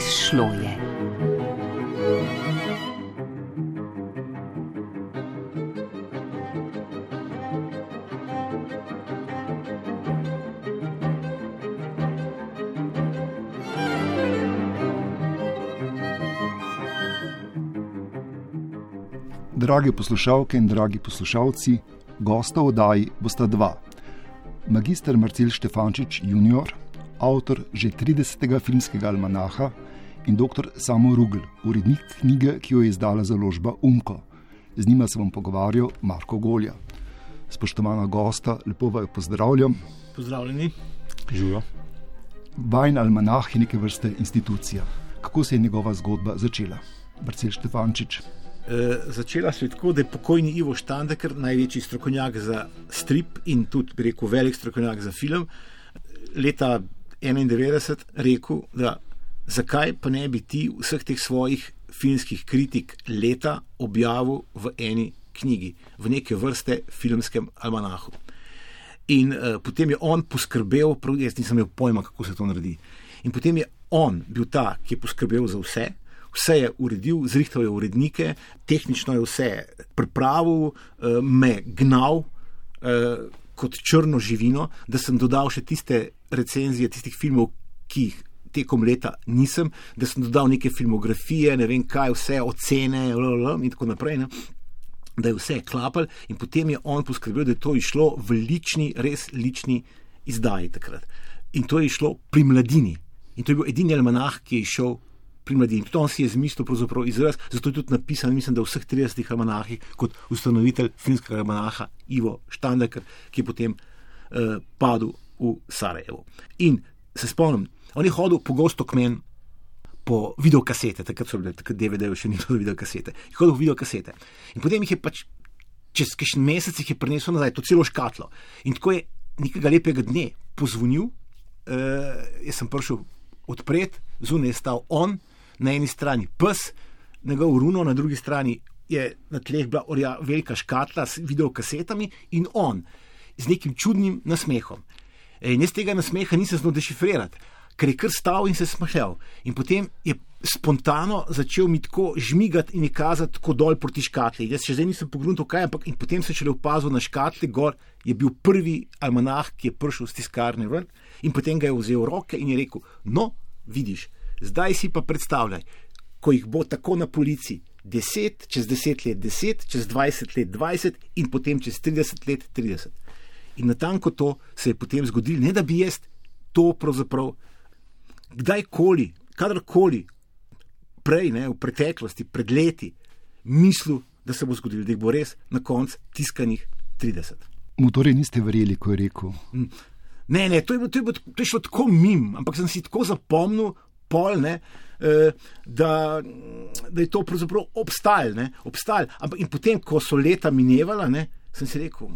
Izšlo je. Drage poslušalke in dragi poslušalci, gosta v oddaji bosta dva. Magister Marcel Štefančič, junior, avtor že 30. filmskega almanaha, in dr. Samo Rugl, urednik knjige, ki jo je izdala založba Unko. Z njima se bom pogovarjal Marko Golja. Spoštovana gosta, lepo vaju pozdravljam. Pozdravljeni, živijo. Vajn almanah je neke vrste institucija. Kako se je njegova zgodba začela? Marcel Štefančič. E, začela se je tako, da je pokojni Ivo Štandeker, največji strokovnjak za strip in tudi, bi rekel, velik strokovnjak za film, leta 91 rekel, da zakaj pa ne bi ti vseh teh svojih filmskih kritik leta objavil v eni knjigi, v neke vrste filmskem almanahu. In uh, potem je on poskrbel, prav jaz nisem imel pojma, kako se to naredi. In potem je on bil ta, ki je poskrbel za vse, vse je uredil, zrihtal je urednike, tehnično je vse pripravil, uh, me gnal uh, kot črno živino, da sem dodal še tiste recenzije tistih filmov, ki jih tekom leta nisem, da sem dodal neke filmografije, ne vem kaj, vse ocene in tako naprej. Ne? Da je vse klapal, in potem je on poskrbel, da je to išlo v lični, res lični izdaji takrat. In to je išlo pri mladini. In to je bil edini almanah, ki je šel pri mladini. To si je zmislil izraz, zato je tudi napisan, mislim, da v vseh 30 almanahih kot ustanovitelj finskega almanaha Ivo Štandeker, ki je potem uh, padel v Sarajevo. In se spomnim, On je hodil pogosto k meni po videokasete, takrat so bile, takrat DVD-je še ni bilo videokasete. Je hodil v videokasete. In potem jih je pač čez kakšen mesec jih je prinesel nazaj, to celo škatlo. In tako je nekega lepega dne pozvonil, uh, jaz sem prišel odpret, zunaj je stal on, na eni strani pes, njegov runo, na drugi strani je na tleh bila orja velika škatla s videokasetami in on z nekim čudnim nasmehom. In jaz tega nasmeha nisem znal dešifrirati ker je kar stal in se smehljal. In potem je spontano začel mi tako žmigati in kazati tako dol proti škatli. Jaz še zdaj nisem pogledal, kaj je, ampak potem se je šele opazil na škatli, gor je bil prvi almanah, ki je prišel z tiskarne ven in potem ga je vzel v roke in je rekel: No, vidiš, zdaj si pa predstavljaj, ko jih bo tako na policiji. 10, čez 10 let 10, čez 20 let 20 in potem čez 30 let 30. In na tanko to se je potem zgodilo, ne da bi jaz to pravzaprav kdajkoli, kadarkoli, prej, ne, v preteklosti, pred leti, mislil, da se bo zgodilo, da jih bo res na koncu tiskanih 30. Mu torej niste verjeli, ko je rekel? Hm. Ne, ne, to je, to je, to je šlo tako mim, ampak sem si tako zapomnil, pol, ne, eh, da, da je to pravzaprav obstajalo. Obstajal. In potem, ko so leta minevala, ne, sem si rekel,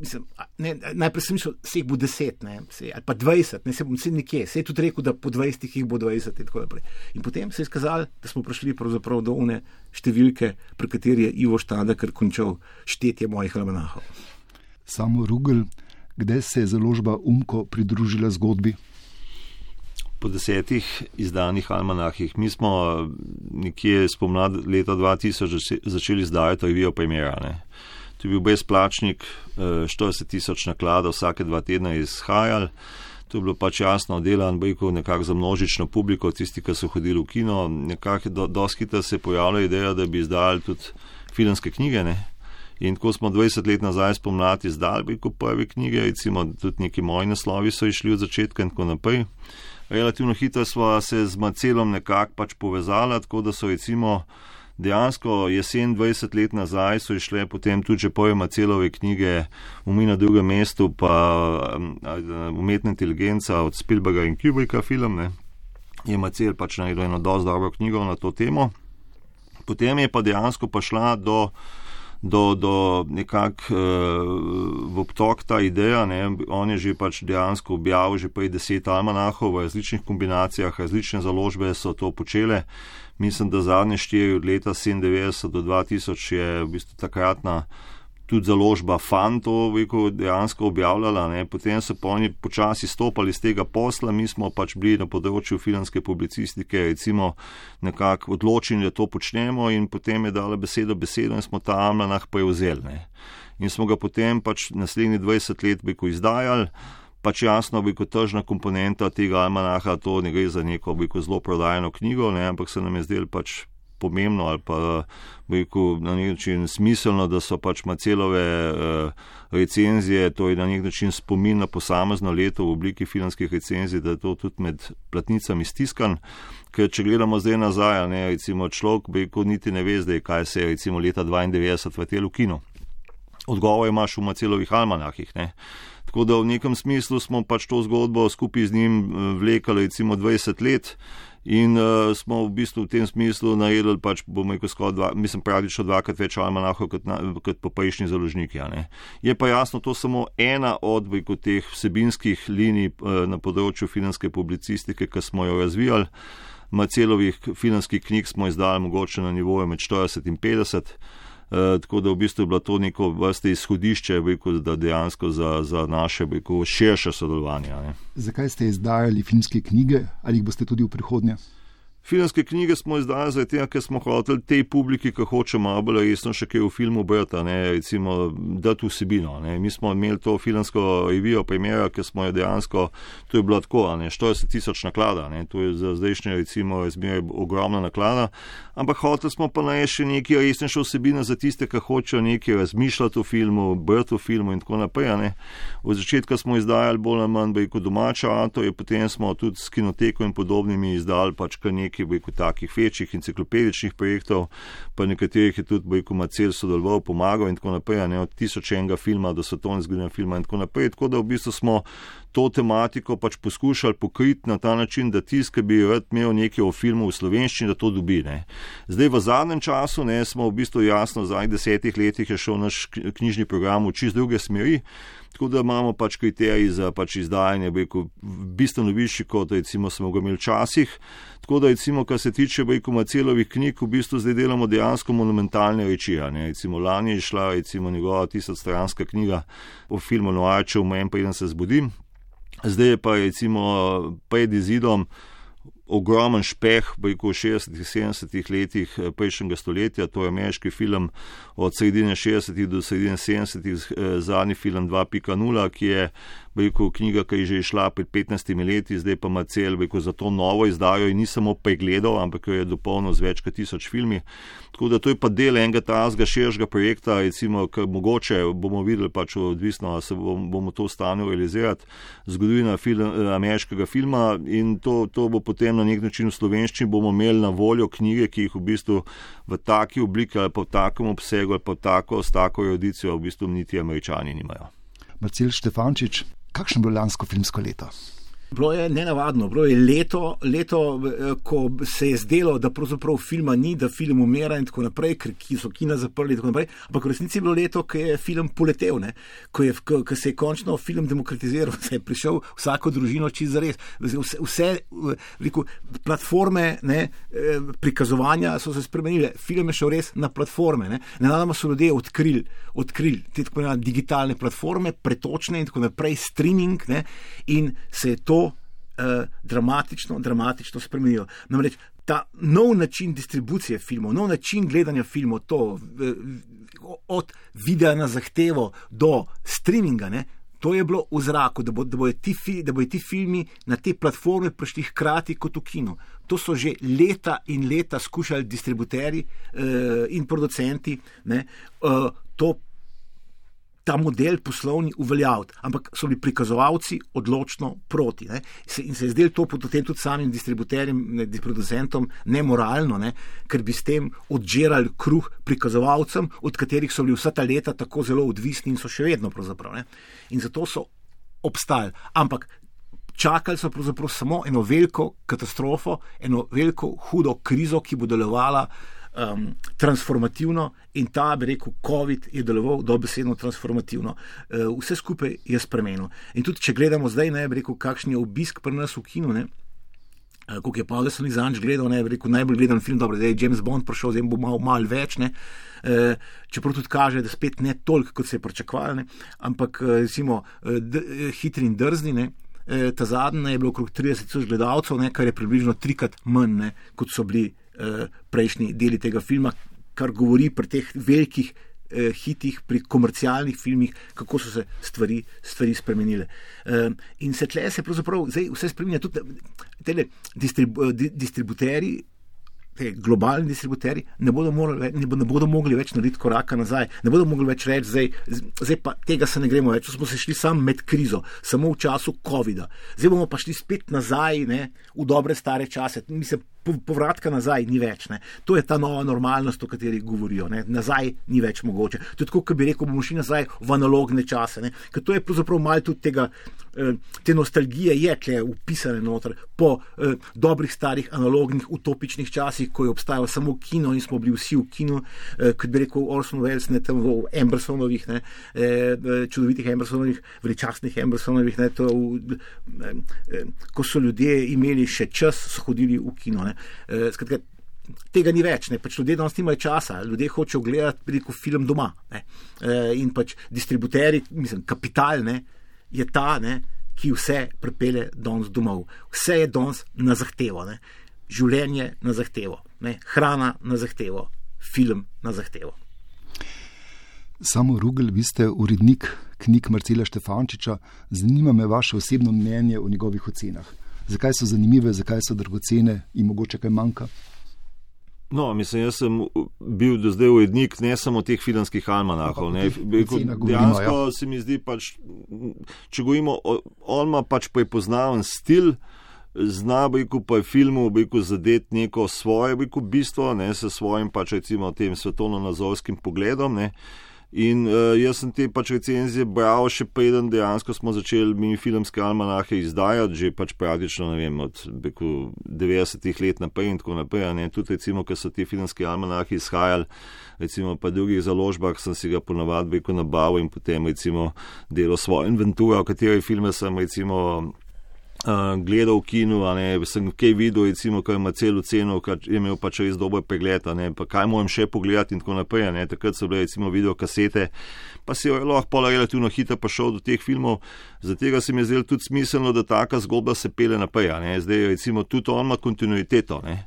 mislim, ne, najprej sem mislil, da se jih bo 10 ne, se, ali pa 20, ne se bom vse nekje. Se je tudi rekel, da po 20 jih bo 20 in tako naprej. In potem se je skazalo, da smo prišli do one številke, pri kateri je Ivo Štadek končal štetje mojih almanahov. Samo Rugel, kdaj se je založba Umko pridružila zgodbi? Po desetih izdanih almanahih. Mi smo nekje spomladi leta 2000 začeli izdajati, premjera. To je bil brezplačnik, 40 eh, tisoč nakladov vsake dva tedna izhajal. To je bilo pač jasno delan, bojko nekako za množično publiko, tisti, ki so hodili v kino. Nekako do, doskita se pojavila ideja, da bi izdali tudi filmske knjige. Ne? In ko smo 20 let nazaj spomladi izdali, bojko prve knjige, recimo tudi neki moji naslovi so išli od začetka in tako naprej. Relativno hitro smo se z Macelom nekako pač povezali, tako da so recimo dejansko jesen 20 let nazaj so išle potem tudi pojma celove knjige Umi na drugem mestu, pa um, umetna inteligenca od Spielberga in Kubricka film. Ne. Je Macel pač najdel eno dosti dobro knjigo na to temo. Potem je pa dejansko pa šla do, do, do nekak uh, obtok ta ideja. Ne. On je že pač dejansko objavil že prej deset almanahov v različnih kombinacijah, različne založbe so to počele. Mislim, da zadnje štiri od leta 97 do 2000 je v bistvu takratna tudi založba Fanto dejansko objavljala, ne. potem so pa oni počasi stopali z tega posla, mi smo pač bili na področju filmske publicistike, recimo nekako odločeni, da to počnemo in potem je dala besedo besedo in smo ta Amlanah prevzeli. Ne. In smo ga potem pač naslednjih 20 let biko izdajali. Pač jasno, bi kot tržna komponenta tega almanaha, to ne gre za neko zelo prodajeno knjigo, ne, ampak se nam je zdelo pač pomembno ali pa rekel, na nek način smiselno, da so pač Macelove uh, recenzije, to je na nek način spomin na posamezno leto v obliki filmskih recenzij, da je to tudi med platnicami stiskan. Ker če gledamo zdaj nazaj, ne, recimo človek bi rekel, niti ne ve zdaj, kaj se je recimo leta 92 v telu kino. Odgovor imaš v Macelovih almanahih. Ne. Tako da v nekem smislu smo pač to zgodbo skupaj z njim vlekali recimo 20 let. In uh, smo v bistvu v tem smislu najedli, pač bomo rekel, skoraj dva, mislim, praktično dvakrat več almanahov kot, kot pa prejšnji založniki. Je pa jasno, to samo ena od rekel, teh vsebinskih linij uh, na področju filmske publicistike, ki smo jo razvijali. Macelovih filmskih knjig smo izdali mogoče na nivoju med 40 in 50. Eh, tako da v bistvu je bilo to neko vrste izhodišče, rekel, da dejansko za, za naše rekel, širše sodelovanje. Ne. Zakaj ste izdajali filmske knjige ali jih boste tudi v prihodnje? Filmske knjige smo izdali zato, ker smo hoteli tej publiki, ki hoče malo bolj resno še kaj v filmu brati, recimo dati vsebino. Ne. Mi smo imeli to filmsko revijo, premjera, ker smo jo dejansko, to je bilo tako, ne, 40 tisoč naklada, ne. to je za zdajšnje recimo razmerje ogromna naklada, ampak hoteli smo pa naj še nekaj resnejše vsebine za tiste, ki hočejo nekaj razmišljati o filmu, brati o filmu in tako naprej. Ne. Od začetka smo izdajali bolj ali manj, kot domača avto, potem smo tudi s kinoteko in podobnimi izdali pač kar nekaj nekaj bojko, takih večjih enciklopedičnih projektov, pa nekaterih je tudi bojko, Macel sodeloval, pomagal in tako naprej, ne od tisočenega filma do svetovne zgodovine filma in tako naprej. Tako da v bistvu smo to tematiko pač poskušali pokriti na ta način, da tisti, ki bi rad imel nekaj o filmu v slovenščini, da to dobi. Ne. Zdaj v zadnjem času ne, smo v bistvu jasno, v zadnjih desetih letih je šel naš knjižni program v čist druge smeri. Tako da imamo pač kriteriji za pač izdajanje, rekel, bistveno višji, kot recimo smo ga imeli včasih. Tako da, recimo, kar se tiče rekel, celovih knjig, v bistvu zdaj delamo dejansko monumentalne reči. Recimo lani je šla recimo, njegova tisočstranska knjiga o filmu Noačev, Mem pa idem se zbudim. Zdaj je pa recimo pred izidom ogromen špeh v 60-ih, 70-ih letih eh, prejšnjega stoletja. To je ameriški film od sredine 60-ih do sredine 70-ih, eh, zadnji film 2.0, ki je rekel, knjiga, ki je že išla pred 15 leti, zdaj pa ima cel, rekel, za to novo izdajo in ni samo pregledal, ampak jo je dopolnil z več kot tisoč filmi. Tako da to je pa del enega tazga širšega projekta, recimo, ker mogoče bomo videli, pač odvisno, ali se bomo, bomo to stanje realizirati, zgodovina film, ameriškega filma in to, to bo potem na nek način v slovenščini bomo imeli na voljo knjige, ki jih v bistvu v taki obliki ali pa v takem obsegu ali pa tako, s tako erodicijo v bistvu niti američani nimajo. Marcel Štefančič, kakšno je bilo lansko filmsko leto? Bilo je nenavadno, bilo je leto, leto, eh, ko se je zdelo, da pravzaprav filma ni, da film umira in tako naprej, ker so kina zaprli in tako naprej. Ampak v resnici je bilo leto, ko je film poletel, ko, je, ko, ko se je končno film demokratiziral, se je prišel vsako družino čez res. Vse, vse veliko, platforme ne, eh, prikazovanja so se spremenile, film je šel res na platforme. Ne. Nenadoma so ljudje odkrili odkril te tako imenovane digitalne platforme, pretočne in tako naprej, streaming ne, in se je to uh, dramatično, dramatično spremenijo. Namreč ta nov način distribucije filmov, nov način gledanja filmov, to, uh, od videa na zahtevo do streaminga, ne, to je bilo v zraku, da, bo, da, bojo ti, da bojo ti filmi na te platforme prišli hkrati kot v kinu. To so že leta in leta skušali distributerji uh, in producenti. Ne, uh, to ta model poslovni uveljaviti, ampak so bili prikazovalci odločno proti. Ne? In se je zdelo to potem tudi samim distributerjem, ne, producentom nemoralno, ne? ker bi s tem odžirali kruh prikazovalcem, od katerih so bili vsa ta leta tako zelo odvisni in so še vedno. In zato so obstajali. Ampak čakali so pravzaprav samo eno veliko katastrofo, eno veliko hudo krizo, ki bo delovala um, transformativno in ta, bi rekel, COVID je deloval dobesedno transformativno. Uh, vse skupaj je spremenilo. In tudi, če gledamo zdaj, ne bi rekel, kakšen je obisk pri nas v kinu. Ne, Uh, Ko je Pavel Sonic zanj gledal, ne, rekel, najbolj gledan film, dobro, da je James Bond prišel, zdaj bo malo mal več, ne, uh, čeprav tudi kaže, da spet ne toliko, kot se je pričakovalo, ampak uh, recimo uh, hitri in drzni. Ne, ta zadnji je bilo okrog 30 tisoč gledalcev, ne, kar je približno trikrat manj, ne, kot so bili prejšnji deli tega filma, kar govori pri teh velikih eh, hitih, pri komercialnih filmih, kako so se stvari, stvari spremenile. Eh, in se tle se pravzaprav vse spremenja, tudi te distribu, di, distributeri. Te globalni distributeri ne bodo, morali, ne, ne bodo mogli več narediti koraka nazaj, ne bodo mogli več reči, zdaj, zdaj pa tega se ne gremo več. Smo se šli samo med krizo, samo v času COVID-a. Zdaj bomo pa šli spet nazaj ne, v dobre stare čase. Mislim, povratka nazaj ni več. Ne. To je ta nova normalnost, o kateri govorijo. Ne. Nazaj ni več mogoče. To je tako, kot bi rekel, bomo šli nazaj v analogne čase. To je pravzaprav malo tudi tega, eh, te nostalgije, je tle upisane noter po eh, dobrih, starih, analognih, utopičnih časih, ko je obstajalo samo kino in smo bili vsi v kinu, eh, kot bi rekel Orson Welles, ne tam v Embersonovih, ne, čudovitih Embersonovih, veličastnih Embersonovih, ne, to, ko so ljudje imeli še čas, so hodili v kino. Ne. Eh, skratka, tega ni več, ne. pač ljudje danes nimajo časa, ljudje hočejo gledati veliko film doma. Ne. Eh, in pač distributeri, mislim, kapital ne, je ta, ne, ki vse pripelje danes domov. Vse je danes na zahtevo, ne. življenje na zahtevo, ne. hrana na zahtevo, film na zahtevo. Samo Rugel, vi ste urednik knjig Marcela Štefančiča, zanima me vaše osebno mnenje o njegovih ocenah zakaj so zanimive, zakaj so dragocene in mogoče kaj manjka. No, mislim, jaz sem bil do zdaj urednik ne samo teh filmskih almanahov. Dejansko ja. se mi zdi, pač, če govorimo, on ima pač prepoznaven stil, zna bejku pa je filmu bejku zadeti neko svoje bejku bistvo, ne s svojim pač recimo tem svetovno-nazorskim pogledom. Ne. In uh, jaz sem te pač recenzije bral, še preden dejansko smo začeli mi filmske almanahe izdajati, že pač praktično vem, od beku, 90-ih let naprej in tako naprej. Ne? Tudi recimo, ker so ti filmske almanahe izhajali, recimo pa drugih založbah, sem si ga ponavadi nabavil in potem recimo delo svojo inventuro, v kateri filme sem recimo gledal v kinu, ne, sem kaj videl, recimo, ko ima celo ceno, ker je imel pač res dober pregled, ne, pa kaj moram še pogledati in tako naprej. Ne, takrat so bile recimo video kasete, pa si je lahko pola relativno hitro prišel do teh filmov, zato se mi je zdelo tudi smiselno, da taka zgodba se pele naprej. Ne, zdaj recimo tudi on ima kontinuiteto. Ne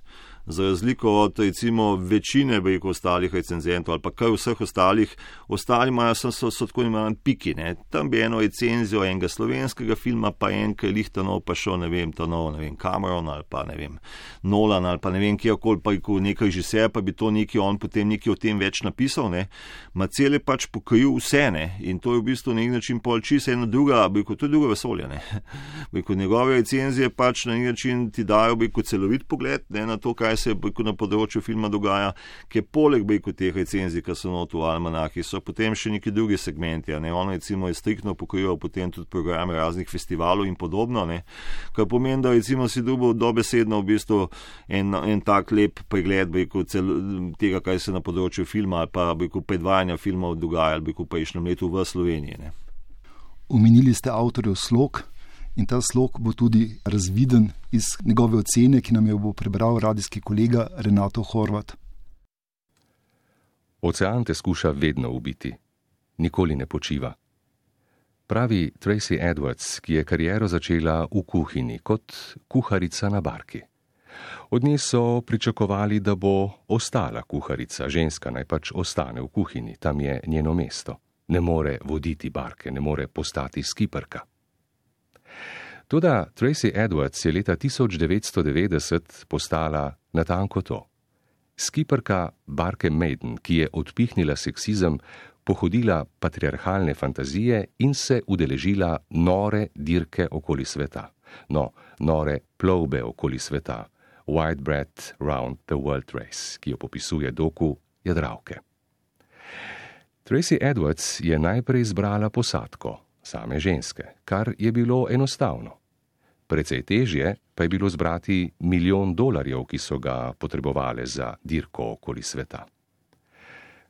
za razliko od recimo večine veliko ostalih recenzentov ali pa kar vseh ostalih, ostali imajo so, so, so tako imenovani piki. Ne. Tam bi eno recenzijo enega slovenskega filma, pa en, ki je lihtanov pa šel, ne vem, to nov, ne vem, Cameron ali pa ne vem, Nolan ali pa ne vem, kjerkoli pa je nekaj režiser, pa bi to neki on potem neki o tem več napisal. Ne. Macel je pač pokril vse ne. in to je v bistvu na nek način polči se ena druga, bi kot tudi druga vesolja. Njegove recenzije pač na nek način ti dajo bi kot celovit pogled ne, na to, kaj se na področju filma dogaja, ki je poleg bojko, teh recenzij, ki so not v Almanahi, so potem še neki drugi segmenti. Ne? Ono recimo je striktno pokrival potem tudi programe raznih festivalov in podobno, ne? kar pomeni, da recimo si dobil dobesedno v bistvu en, en tak lep pregled cel, tega, kaj se na področju filma ali pa bojko, predvajanja filmov dogaja ali pa išnem letu v Sloveniji. Ne? Omenili ste avtorjev slog, in ta slog bo tudi razviden iz njegove ocene, ki nam jo bo prebral radijski kolega Renato Horvat. Ocean te skuša vedno ubiti, nikoli ne počiva. Pravi Tracy Edwards, ki je kariero začela v kuhinji kot kuharica na barki. Od nje so pričakovali, da bo ostala kuharica, ženska naj pač ostane v kuhinji, tam je njeno mesto. Ne more voditi barke, ne more postati skiperka. Toda Tracy Edwards je leta 1990 postala natanko to. Skiperka Barke Maiden, ki je odpihnila seksizem, pohodila patriarhalne fantazije in se udeležila nore dirke okoli sveta. No, nore plovbe okoli sveta. White Bread Round the World Race, ki jo popisuje doku Jadravke. Tracy Edwards je najprej izbrala posadko, same ženske, kar je bilo enostavno. Precej težje pa je bilo zbrati milijon dolarjev, ki so ga potrebovali za dirko okoli sveta.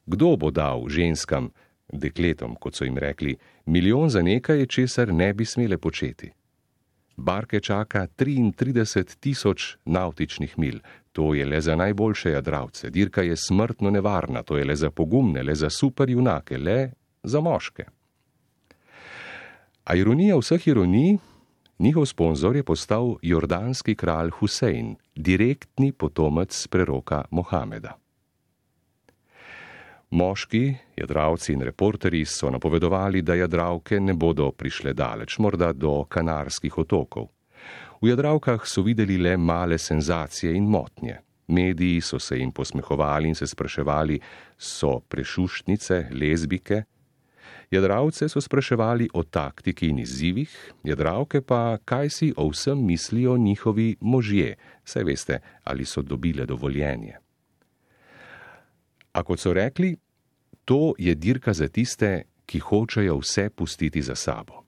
Kdo bo dal ženskam, dekletom, kot so jim rekli, milijon za nekaj, česar ne bi smele početi? Barke čaka 33 tisoč nautičnih mil. To je le za najboljše jadravce. Dirka je smrtno nevarna, to je le za pogumne, le za superjunake, le za moške. A ironija vseh ironij, njihov sponzor je postal jordanski kralj Husein, direktni potomec preroka Mohameda. Moški, jadravci in reporteri so napovedovali, da jadravke ne bodo prišle daleč, morda do Kanarskih otokov. V jadravkah so videli le male senzacije in motnje. Mediji so se jim posmehovali in se spraševali, so prešuštnice, lezbike. Jadravce so spraševali o taktiki in izzivih, jadravke pa, kaj si o vsem mislijo njihovi možje, saj veste, ali so dobile dovoljenje. A kot so rekli, to je dirka za tiste, ki hočejo vse pustiti za sabo.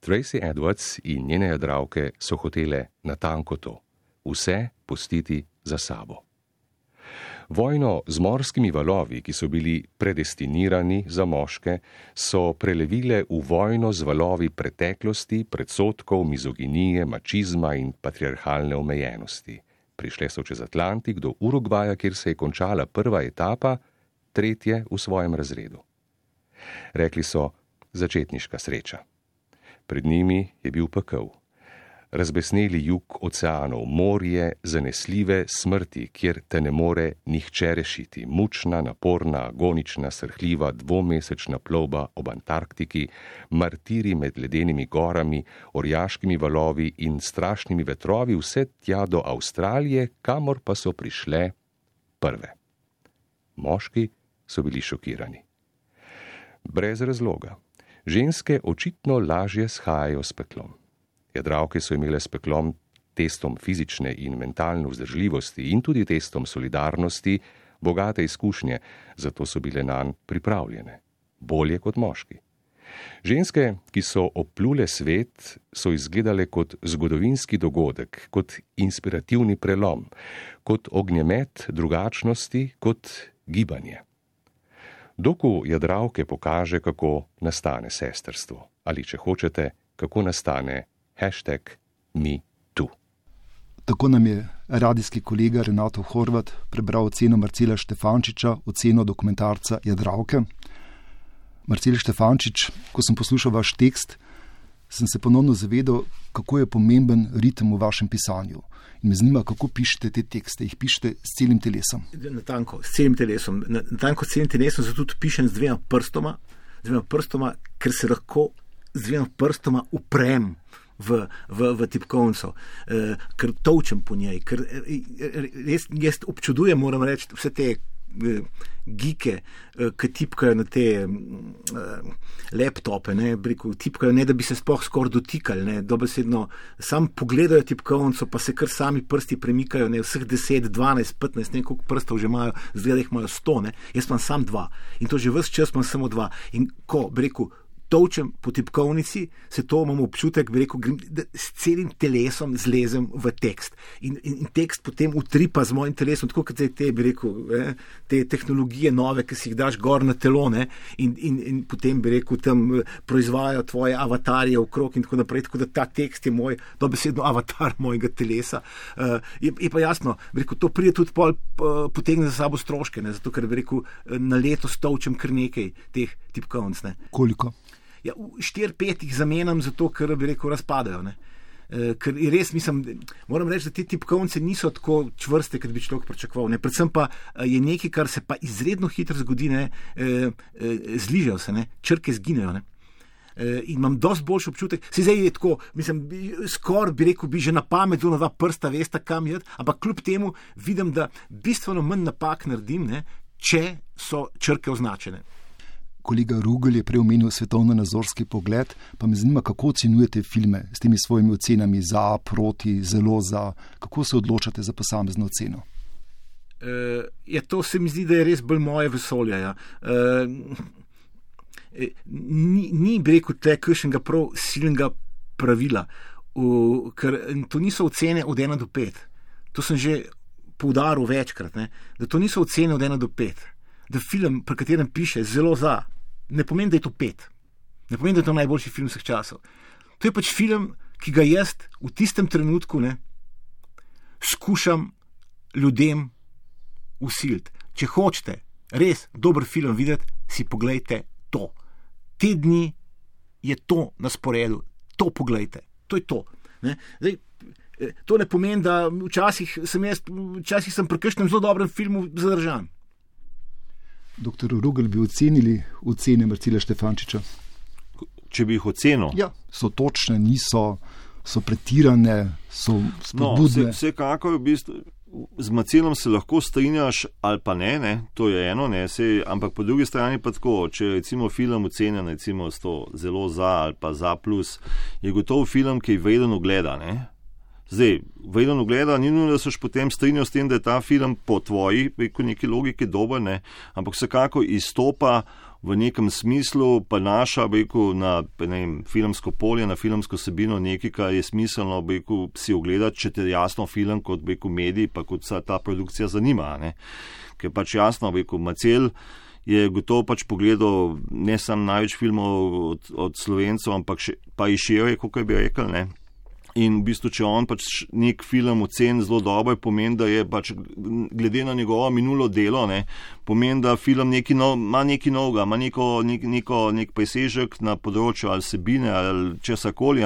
Tracy Edwards in njene jadravke so hotele natanko to: vse pustiti za sabo. Vojno z morskimi valovi, ki so bili predestinirani za moške, so prelevile v vojno z valovi preteklosti, predsotkov, mizoginije, mačizma in patriarhalne omejenosti. Prišle so čez Atlantik do Urugvaja, kjer se je končala prva etapa, tretje v svojem razredu. Rekli so: začetniška sreča. Pred njimi je bil pekel. Razbesneli jug oceanov, morje zanesljive smrti, kjer te ne more nihče rešiti, mučna, naporna, agonična, srhljiva, dvomesečna plovba ob Antarktiki, martiri med ledenimi gorami, orjaškimi valovi in strašnimi vetrovi, vse tja do Avstralije, kamor pa so prišle prve. Moški so bili šokirani. Brez razloga. Ženske očitno lažje shajajo s peklom. Jadravke so imele s peklom, testom fizične in mentalne vzdržljivosti in tudi testom solidarnosti, bogate izkušnje, zato so bile na nj pripravljene, bolje kot moški. Ženske, ki so oplule svet, so izgledale kot zgodovinski dogodek, kot inspirativni prelom, kot ognjemet drugačnosti, kot gibanje. Doku jadravke pokaže, kako nastane sestrstvo ali, če hočete, kako nastane hashtag MeToo. Tako nam je radijski kolega Renato Horvat prebral oceno Marcela Štefančiča, oceno dokumentarca Jadravke. Marcel Štefančič, ko sem poslušal vaš tekst, sem se ponovno zavedal, kako je pomemben ritem v vašem pisanju. In me zanima, kako pišete te tekste. Jih pišete s celim telesom? Natanko, s celim telesom. Natanko s celim telesom, zato tudi pišem z dvema prstoma, z dvema prstoma, ker se lahko z dvema prstoma uprem. V, v, v tipkovnico, eh, ker točem po njej, ker eh, res, jaz občudujem, moram reči, vse te Eh, gike, eh, ki tipkajo na te uh, laptope, ne, briku, tipkajo, ne da bi se sploh skoraj dotikali, ne, dobesedno sam pogledajo tipkovnico, pa se kar sami prsti premikajo, ne, vseh 10, 12, 15, ne, koliko prstov že imajo, zdaj jih imajo 100, ne, jaz imam sam dva in to že vse čas imam samo dva. In ko, briku, točem po tipkovnici, se to imam občutek, rekel, da s celim telesom zlezem v tekst. In, in, in tekst potem utripa z mojim telesom, tako kot te, te, rekel, eh, te tehnologije nove, ki si jih daš gor na telone in, in, in potem bi rekel, tam eh, proizvajajo tvoje avatarje okrog in tako naprej. Tako da ta tekst je moj, dobesedno avatar mojega telesa. Uh, je, je pa jasno, rekel, to pride tudi pol, uh, potegne za sabo stroške, ne, zato ker rekel, na leto stočem kar nekaj teh tipkovnic. Koliko? Ja, štir, pet jih zamenjam, zato ker bi rekel, razpadajo. Ne? Eh, ker res mislim, moram reči, da te tipkovnice niso tako čvrste, kot bi človek pričakoval. Ne? Predvsem pa eh, je nekaj, kar se pa izredno hitro zgodi, ne? Eh, zližajo se, ne? črke zginejo. Ne? In imam dosti boljši občutek, se zdaj je tako, mislim, skoraj bi rekel, bi že na pamet, da dva prsta veste, kam je, ampak kljub temu vidim, da bistveno manj napak naredim, ne, če so črke označene kolega Rugel je prej omenil svetovno-nazorski pogled, pa me zanima, kako ocenjujete filme s temi svojimi ocenami za, proti, zelo za, kako se odločate za posamezno oceno. Uh, ja, to se mi zdi, da je res bolj moje vesolje. Ja. Uh, ni, ni bi rekel, te kršnega prav silnega pravila, uh, ker to niso ocene od 1 do 5. To sem že poudaril večkrat, ne, da to niso ocene od 1 do 5. Da film, pri katerem piše zelo za, ne pomeni, da je to pet, ne pomeni, da je to najboljši film vseh časov. To je pač film, ki ga jaz v tistem trenutku ne, skušam ljudem usiliti. Če hočete res dober film videti, si pogledajte to. Te dni je to na sporedu, to pogledajte, to je to. Ne? Zdaj, eh, to ne pomeni, da včasih sem, jaz, včasih sem pri kakšnem zelo dobrem filmu zadržan. Doktor Rugel bi ocenili ocene Marcila Štefančiča. Če bi jih ocenil, Ja, so točne, niso, so pretirane, so no, spodbudne. vse, vsekakor v bistvu, z Macilom se lahko strinjaš ali pa ne, ne? to je eno, ne? Sej, ampak po drugi strani pa tako, če je recimo film ocenjen recimo s to zelo za ali pa za plus, je gotovo film, ki je vreden ogleda. Ne? Zdaj, vreden ogleda, ni nujno, da se potem strinjal s tem, da je ta film po tvoji, preko neki logiki dober, ne? ampak vsekako izstopa v nekem smislu, pa naša, rekel, na ne filmsko polje, na filmsko sebino nekaj, kar je smiselno rekel, si ogledati, če te jasno film kot rekel, medij, pa kot se ta produkcija zanima. Ne? Ker pač jasno, rekel, Macel je gotovo pač pogledal ne samo največ filmov od, od slovencev, ampak še, pa i širje, kot bi rekel. Ne? In v bistvu, če on pač nek film oceni zelo dobro, pomeni, da je pač glede na njegovo minulo delo, ne, pomeni, da film neki no, ima nekaj novega, ima neko, nek, neko, nek presežek na področju ali sebine ali česa koli.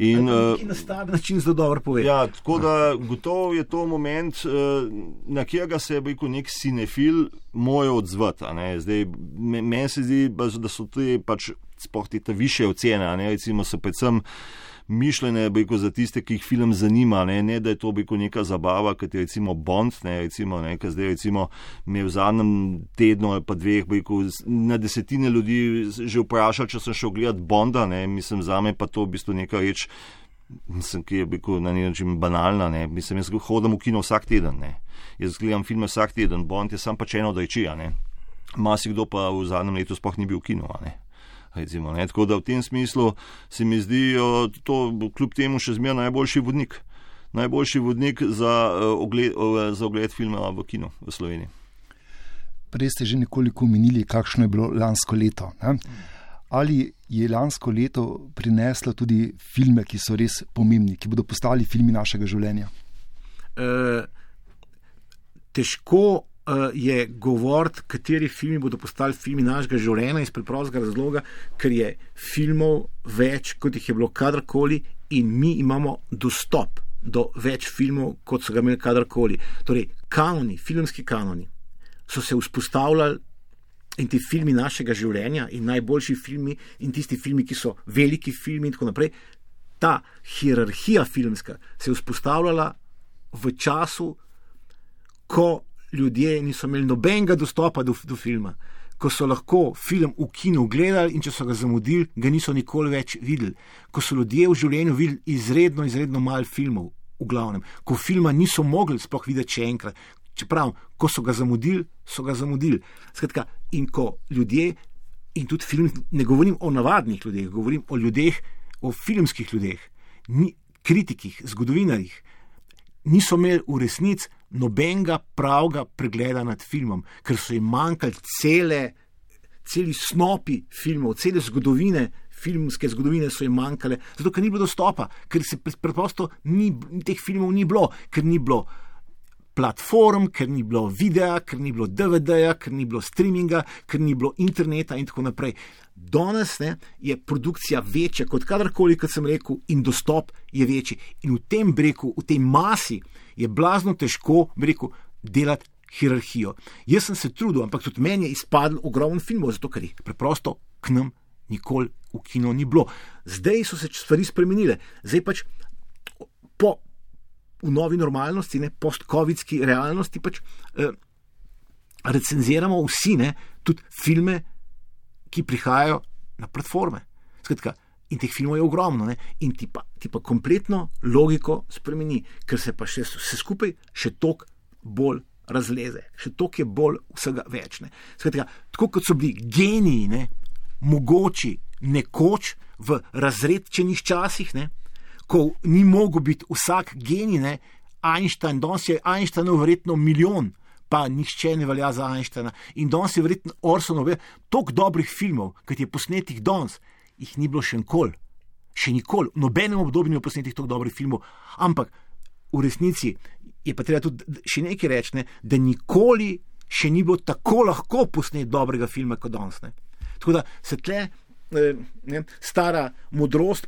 In, Ki na star način zelo dobro pove. Ja, tako da gotovo je to moment, eh, na katerega se je rekel nek cinefil moje odzvati. ne. Zdaj, Meni se zdi, da so te pač sploh te ta više ocene, ne, recimo so predvsem mišljene rekel, za tiste, ki jih film zanima, ne, ne da je to rekel, neka zabava, kot je recimo Bond, ne, recimo, ne, ker zdaj recimo me je v zadnjem tednu ali pa dveh rekel, z- na desetine ljudi že vprašal, če sem šel gledat Bonda, ne, mislim, za me pa to v bistvu neka reč, mislim, ki je rekel, na nek način banalna. Ne. Mislim, jaz hodim v kino vsak teden. Ne. Jaz gledam filme vsak teden, Bond je sam pač eno dajčija. Marsikdo pa v zadnjem letu sploh ni bil v kinu. Ne. Recimo, ne. Tako da v tem smislu se mi zdi to kljub temu še zmeraj najboljši vodnik. Najboljši vodnik za, eh, ogled, eh, za ogled filma v kinu v Sloveniji. Prej ste že nekoliko omenili, kakšno je bilo lansko leto. Ne? Ali je lansko leto prineslo tudi filme, ki so res pomembni, ki bodo postali filmi našega življenja? Eh, težko je govoriti, kateri filmi bodo postali filmi našega življenja, iz preprostega razloga, ker je filmov več, kot jih je bilo kadarkoli, in mi imamo dostop do več filmov, kot so ga imeli kadarkoli. Torej, kanoni, filmski kanoni so se vzpostavljali. In ti filmi našega življenja, in najboljši filmi, in tisti filmi, ki so veliki filmi, in tako naprej, ta hierarhija filmska se je vzpostavljala v času, ko ljudje niso imeli nobenega dostopa do, do filma, ko so lahko film v kinu gledali in če so ga zamudili, ga niso nikoli več videli, ko so ljudje v življenju videli izredno, izredno malo filmov, v glavnem, ko filma niso mogli sploh videti še enkrat. Čeprav, ko so ga zamudili, so ga zamudili. Skratka, in ko ljudje, in tudi film, ne govorim o navadnih ljudeh, govorim o ljudeh, o filmskih ljudeh, ni, kritikih, zgodovinarjih, niso imeli v resnici nobenega pravega pregleda nad filmom, ker so jim manjkali cele, celi snopi filmov, cele zgodovine. Filmske zgodovine so jim manjkale, zato ker ni bilo dostopa, ker se preprosto ni, teh filmov ni bilo, ker ni bilo platform, ker ni bilo videa, ker ni bilo DVD-ja, ker ni bilo streaminga, ker ni bilo interneta in tako naprej. Danes ne, je produkcija večja kot kadarkoli, kot sem rekel, in dostop je večji. In v tem breku, v tej masi je blazno težko breku, delati hierarhijo. Jaz sem se trudil, ampak tudi meni je izpadlo ogromno filmov, zato ker jih preprosto k nam nikoli v kino ni bilo. Zdaj so se stvari spremenile, zdaj pač po novi normalnosti, ne, post-covidski realnosti, pač eh, recenziramo vsi, ne, tudi filme, ki prihajajo na platforme. Skratka, in teh filmov je ogromno, ne, in ti pa, ti pa kompletno logiko spremeni, ker se pa še vse skupaj še toliko bolj razleze, še toliko je bolj vsega več. Ne. Skratka, tako kot so bili geniji, ne, mogoči nekoč v razredčenih časih, ne, ko ni mogel biti vsak genij, ne, Einstein, danes je Einsteinov verjetno milijon, pa nihče ne velja za Einsteina. In danes je verjetno Orsonov, toliko dobrih filmov, kot je posnetih danes, jih ni bilo še nikoli. še nikoli, v nobenem obdobju ni posnetih tako dobrih filmov, ampak v resnici je pa treba tudi še nekaj reči, ne, da nikoli še ni bilo tako lahko posneti dobrega filma kot danes. Ne. Tako da se tle ne, stara modrost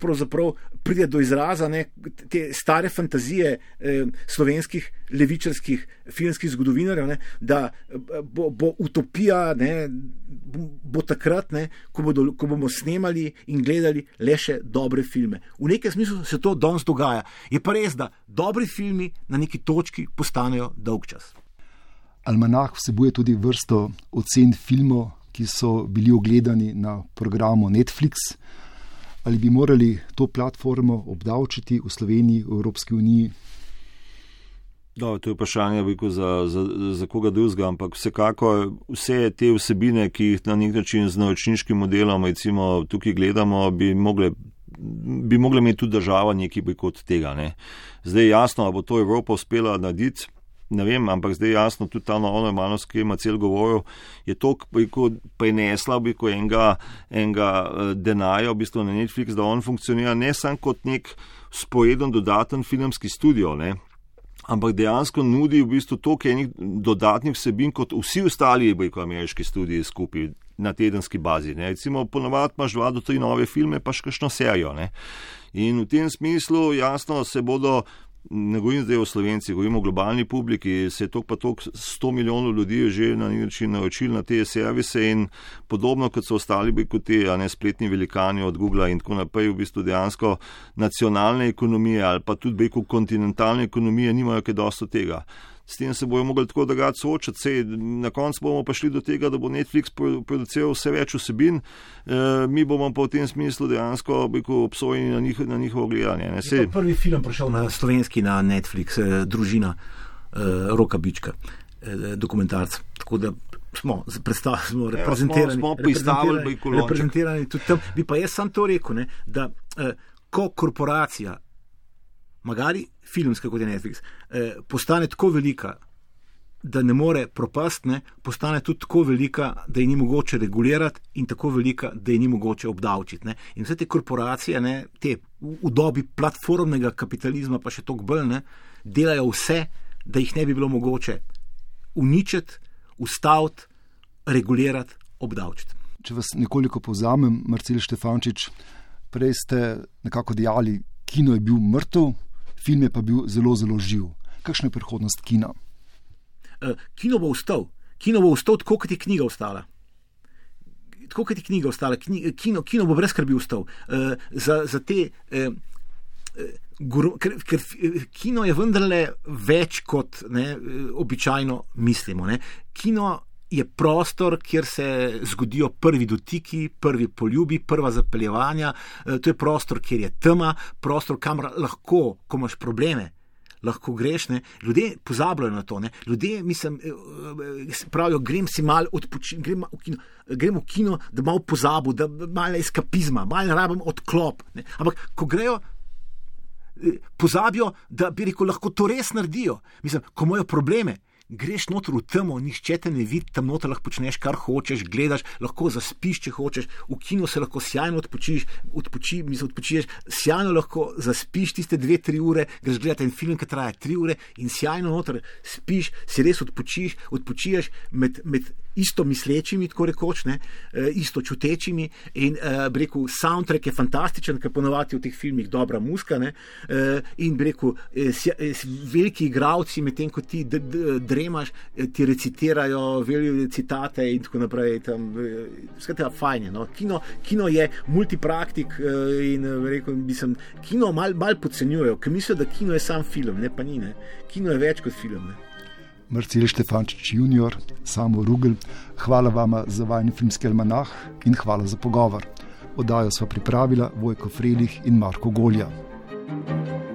pride do izraza, ne, te stare fantazije eh, slovenskih levičarskih filmskih zgodovinarjev, ne, da eh, bo, bo utopija, ne, bo takrat, ne, ko, bodo, ko bomo snemali in gledali le še dobre filme. V nekem smislu se to danes dogaja. Je pa res, da dobri filmi na neki točki postanejo dolg čas. Almanah vsebuje tudi vrsto ocen filmov, ki so bili ogledani na programu Netflix. Ali bi morali to platformo obdavčiti v Sloveniji, v Evropski uniji? Da, to je vprašanje za, za, za koga drugega, ampak vsekako vse te vsebine, ki jih na nek način z naročniškim modelom recimo, tukaj gledamo, bi mogle. Bi mogla imeti tudi država nekaj kot tega. Ne. Zdaj je jasno, ali bo to Evropa uspela narediti, ne vem, ampak zdaj jasno, tudi ta nova normalnost, ki ima cel govor, je to prenesla v bistvu enega, enega eh, denarja v bistvu na Netflix, da on funkcionira ne samo kot nek spojeden dodaten filmski studio. Ne? Ampak dejansko nudi v bistvu toliko enih dodatnih vsebin, kot vsi ostali, bojko ameriški studiji skupaj na tedenski bazi. Ne. Recimo, ponovadi imaš dva do tri nove filme, pa še kakšno serijo. Ne. In v tem smislu, jasno, se bodo ne govorim zdaj o slovencih, govorim o globalni publiki, se je tok pa tok 100 milijonov ljudi že na nek način naročili na te servise in podobno kot so ostali bi kot te, a ne spletni velikani od Google in tako naprej, v bistvu dejansko nacionalne ekonomije ali pa tudi beko kontinentalne ekonomije nimajo kaj dosto tega s tem se bojo mogli tako drugače soočati. Sej, na koncu bomo pa šli do tega, da bo Netflix produciral vse več vsebin, e, mi bomo pa v tem smislu dejansko obsojeni na, njih, na njihovo gledanje. Prvi film prišel na slovenski na Netflix, eh, družina eh, Roka Bička, eh, dokumentarc. Tako da smo, smo reprezentirani. Smo, smo reprezentirani, reprezentirani tudi tam. Bi pa jaz sam to rekel, ne, da eh, ko korporacija magari filmska kot je Netflix, eh, postane tako velika, da ne more propastne, postane tudi tako velika, da je ni mogoče regulirati, in tako velika, da je ni mogoče obdavčiti. Ne. In vse te korporacije, ne, te v dobi platformnega kapitalizma, pa še toliko bolj, ne, delajo vse, da jih ne bi bilo mogoče uničiti, ustaviti, regulirati, obdavčiti. Če vas nekoliko povzamem, Marcel Štefančič, prej ste nekako dejali, kino je bil mrtev, film je pa bil zelo, zelo živ. Kakšna je prihodnost kina? Uh, kino bo ustal, kino bo ustal tako, kot je knjiga ostala. Tako kot je knjiga ostala, kino, kino bo brez skrbi ustal. Uh, za, za te, uh, uh, ker, ker kino je vendarle več kot ne, običajno mislimo. Ne. Kino je prostor, kjer se zgodijo prvi dotiki, prvi poljubi, prva zapeljevanja. Eh, to je prostor, kjer je tema, prostor, kamor lahko, ko imaš probleme. Lahko greš, ne? ljudje pozabljajo na to. Ne? Ljudje, mislim, eh, eh, pravijo, grem si malo odpočiti, grem kino, grem v kino, da malo pozabo, da malo eskapizma, malo rabim odklop. Ne? Ampak, ko grejo, pozabijo, da bi rekel, lahko to res naredijo. Mislim, ko imajo probleme, greš noter v temo, nišče te ne vidi, tam noter lahko počneš, kar hočeš, gledaš, lahko zaspiš, če hočeš, v kinu se lahko sjajno odpočiš, odpoči, mislim, odpočiješ, sjajno lahko zaspiš tiste dve, tri ure, greš gledati en film, ki traja tri ure in sjajno noter spiš, si res odpočiš, odpočiješ med. med isto mislečimi, tako rekoč, ne, eh, isto čutečimi. In uh, rekel, soundtrack je fantastičen, ker ponovadi v teh filmih dobra muska. Ne, uh, in rekel, veliki igravci, medtem ko ti dremaš, ti recitirajo velike citate in tako naprej. Skratka, fajn je. No. Kino, kino je multipraktik in rekel, mislim, kino malo mal podcenjujejo, ker mislijo, da kino je sam film, ne pa ni. Ne. Kino je več kot film. Ne. Marcel Štefančič junior, samo Rugel, hvala vama za vajen filmski almanah in hvala za pogovor. Odajo sva pripravila Vojko Frelih in Marko Golja. thank you